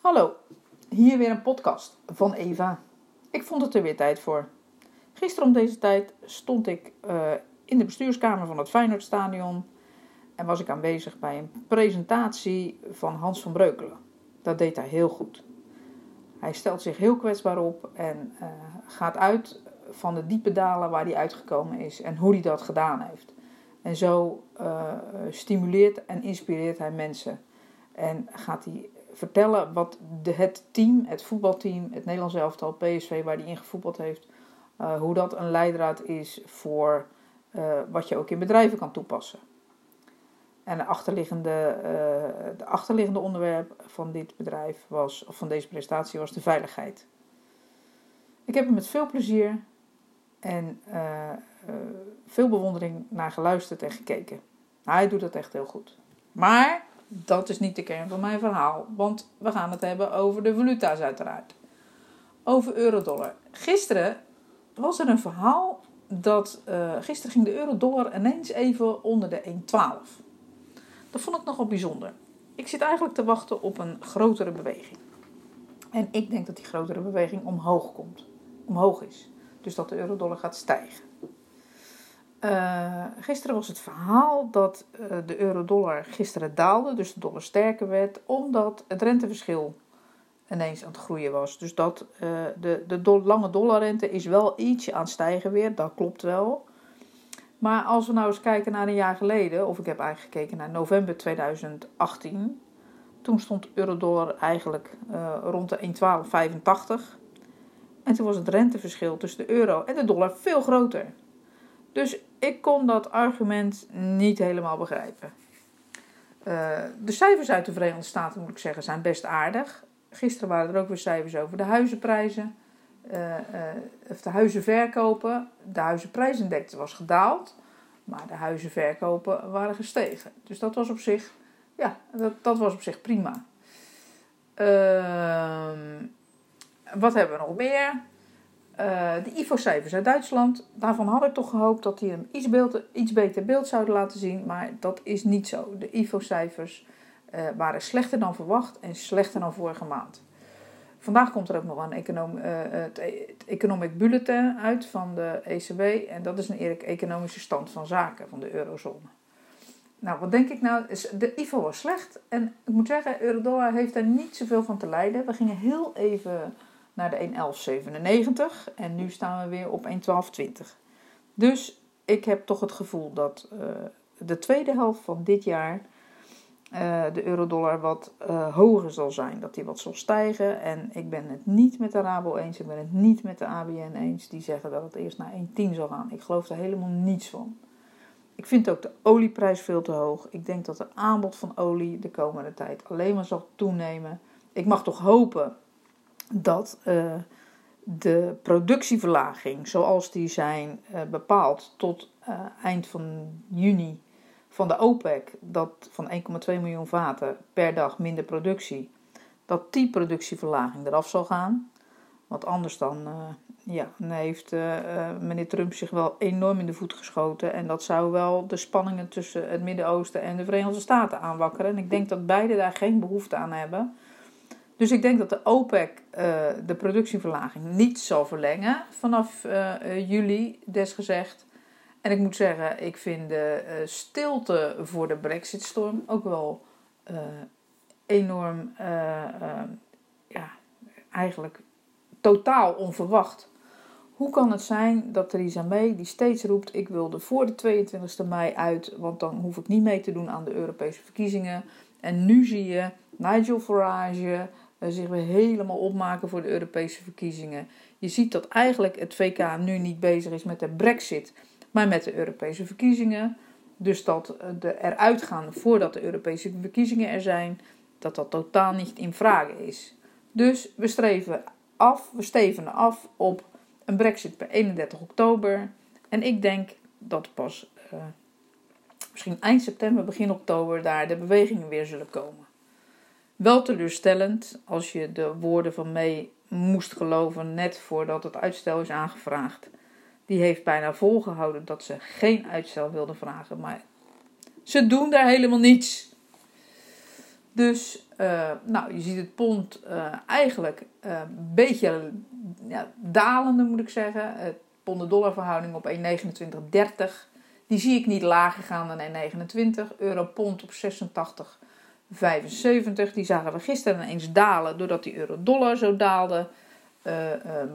Hallo, hier weer een podcast van Eva. Ik vond het er weer tijd voor. Gisteren om deze tijd stond ik uh, in de bestuurskamer van het Feyenoordstadion en was ik aanwezig bij een presentatie van Hans van Breukelen. Dat deed hij heel goed. Hij stelt zich heel kwetsbaar op en uh, gaat uit van de diepe dalen waar hij uitgekomen is en hoe hij dat gedaan heeft. En zo uh, stimuleert en inspireert hij mensen. En gaat hij vertellen wat de, het team, het voetbalteam, het Nederlands elftal, PSV, waar hij in gevoetbald heeft, uh, hoe dat een leidraad is voor uh, wat je ook in bedrijven kan toepassen. En de achterliggende, uh, de achterliggende onderwerp van dit bedrijf was, of van deze presentatie was de veiligheid. Ik heb er met veel plezier en veel bewondering naar geluisterd en gekeken. Hij doet het echt heel goed. Maar dat is niet de kern van mijn verhaal, want we gaan het hebben over de valuta's uiteraard. Over euro-dollar. Gisteren was er een verhaal dat uh, gisteren ging de euro-dollar ineens even onder de 1,12. Dat vond ik nogal bijzonder. Ik zit eigenlijk te wachten op een grotere beweging. En ik denk dat die grotere beweging omhoog komt. Omhoog is. Dus dat de euro-dollar gaat stijgen. Uh, gisteren was het verhaal dat uh, de euro-dollar gisteren daalde, dus de dollar sterker werd, omdat het renteverschil ineens aan het groeien was. Dus dat uh, de, de do lange dollarrente is wel ietsje aan het stijgen weer, dat klopt wel. Maar als we nou eens kijken naar een jaar geleden, of ik heb eigenlijk gekeken naar november 2018, toen stond euro-dollar eigenlijk rond de 1,1285. En toen was het renteverschil tussen de euro en de dollar veel groter. Dus ik kon dat argument niet helemaal begrijpen. Uh, de cijfers uit de Verenigde Staten, moet ik zeggen, zijn best aardig. Gisteren waren er ook weer cijfers over de huizenprijzen. Uh, uh, of de huizenverkopen. De huizenprijsindex was gedaald. Maar de huizenverkopen waren gestegen. Dus dat was op zich, ja, dat, dat was op zich prima. Ehm, wat hebben we nog meer? Uh, de IFO-cijfers uit Duitsland, daarvan had ik toch gehoopt dat die een iets, beeld, iets beter beeld zouden laten zien, maar dat is niet zo. De IFO-cijfers uh, waren slechter dan verwacht en slechter dan vorige maand. Vandaag komt er ook nog een econom, uh, het, het Economic Bulletin uit van de ECB en dat is een economische stand van zaken van de eurozone. Nou, wat denk ik nou? De IFO was slecht en ik moet zeggen, Eurodollar heeft daar niet zoveel van te lijden. We gingen heel even naar de 1.1197 en nu staan we weer op 1.1220. Dus ik heb toch het gevoel dat uh, de tweede helft van dit jaar uh, de eurodollar wat uh, hoger zal zijn. Dat die wat zal stijgen. En ik ben het niet met de Rabo eens. Ik ben het niet met de ABN eens. Die zeggen dat het eerst naar 1,10 zal gaan. Ik geloof er helemaal niets van. Ik vind ook de olieprijs veel te hoog. Ik denk dat het aanbod van olie de komende tijd alleen maar zal toenemen. Ik mag toch hopen dat uh, de productieverlaging, zoals die zijn uh, bepaald tot uh, eind van juni van de OPEC, dat van 1,2 miljoen vaten per dag minder productie, dat die productieverlaging eraf zal gaan. Want anders dan ja, heeft meneer Trump zich wel enorm in de voet geschoten. En dat zou wel de spanningen tussen het Midden-Oosten en de Verenigde Staten aanwakkeren. En ik denk dat beide daar geen behoefte aan hebben. Dus ik denk dat de OPEC uh, de productieverlaging niet zal verlengen vanaf uh, juli, desgezegd. En ik moet zeggen, ik vind de stilte voor de Brexit-storm ook wel enorm, ja, eigenlijk totaal onverwacht. Hoe kan het zijn dat Theresa May, die steeds roept: Ik wilde voor de 22e mei uit, want dan hoef ik niet mee te doen aan de Europese verkiezingen. En nu zie je Nigel Farage, zich weer helemaal opmaken voor de Europese verkiezingen. Je ziet dat eigenlijk het VK nu niet bezig is met de Brexit, maar met de Europese verkiezingen. Dus dat de eruit voordat de Europese verkiezingen er zijn, dat dat totaal niet in vraag is. Dus we streven af, we stevenen af op een Brexit per 31 oktober. En ik denk dat pas uh, misschien eind september, begin oktober daar de bewegingen weer zullen komen. Wel teleurstellend als je de woorden van May moest geloven net voordat het uitstel is aangevraagd. Die heeft bijna volgehouden dat ze geen uitstel wilde vragen, maar ze doen daar helemaal niets. Dus uh, nou, je ziet het pond uh, eigenlijk een beetje ja, dalende, moet ik zeggen. Het pond-dollar verhouding op 1,2930. Die zie ik niet lager gaan dan 1,29. Euro-pond op 86,75. Die zagen we gisteren ineens dalen doordat die euro-dollar zo daalde.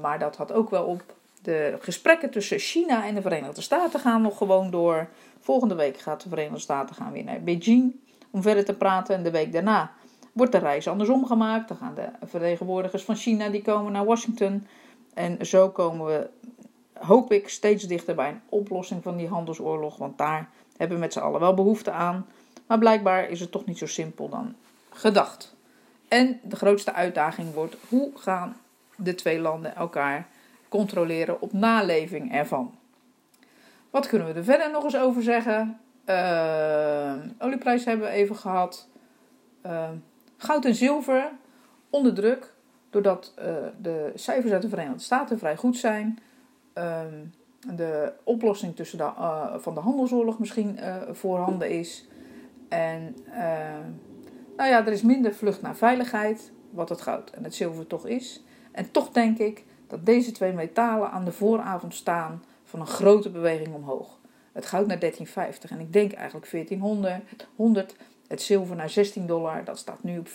maar dat had ook wel op. De gesprekken tussen China en de Verenigde Staten gaan nog gewoon door. Volgende week gaat de Verenigde Staten gaan weer naar Beijing om verder te praten. En de week daarna wordt de reis andersom gemaakt. Dan gaan de vertegenwoordigers van China die komen naar Washington. En zo komen we, hoop ik, steeds dichter bij een oplossing van die handelsoorlog. Want daar hebben we met z'n allen wel behoefte aan. Maar blijkbaar is het toch niet zo simpel dan gedacht. En de grootste uitdaging wordt: hoe gaan de twee landen elkaar controleren op naleving ervan? Wat kunnen we er verder nog eens over zeggen? Uh, olieprijs hebben we even gehad. Uh, goud en zilver onder druk. Doordat uh, de cijfers uit de Verenigde Staten vrij goed zijn. Ehm, de oplossing tussen van de handelsoorlog misschien voorhanden is. En nou ja, er is minder vlucht naar veiligheid. Wat het goud en het zilver toch is. En toch denk ik dat deze twee metalen aan de vooravond staan van een grote beweging omhoog. Het goud naar 13,50 en ik denk eigenlijk 1400. 100, het zilver naar 16 dollar, dat staat nu op 14,75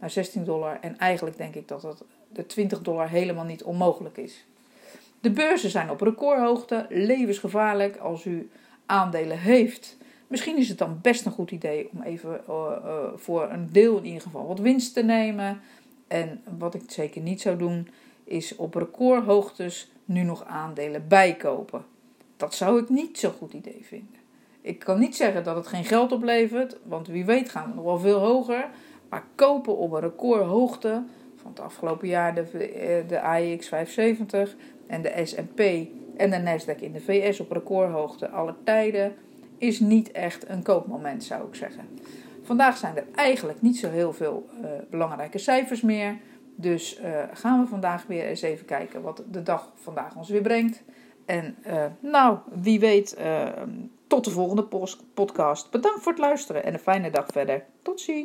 naar 16 dollar. En eigenlijk denk ik dat het de 20 dollar helemaal niet onmogelijk is. De beurzen zijn op recordhoogte, levensgevaarlijk als u aandelen heeft. Misschien is het dan best een goed idee om even uh, uh, voor een deel in ieder geval wat winst te nemen. En wat ik zeker niet zou doen, is op recordhoogtes nu nog aandelen bijkopen. Dat zou ik niet zo'n goed idee vinden. Ik kan niet zeggen dat het geen geld oplevert, want wie weet gaan we nog wel veel hoger. Maar kopen op een recordhoogte van het afgelopen jaar de, eh, de AEX 570 en de S&P en de Nasdaq in de VS op recordhoogte alle tijden is niet echt een koopmoment zou ik zeggen. Vandaag zijn er eigenlijk niet zo heel veel uh, belangrijke cijfers meer. Dus uh, gaan we vandaag weer eens even kijken wat de dag vandaag ons weer brengt. En uh, nou, wie weet, tot de volgende podcast. Bedankt voor het luisteren en een fijne dag verder. Tot ziens.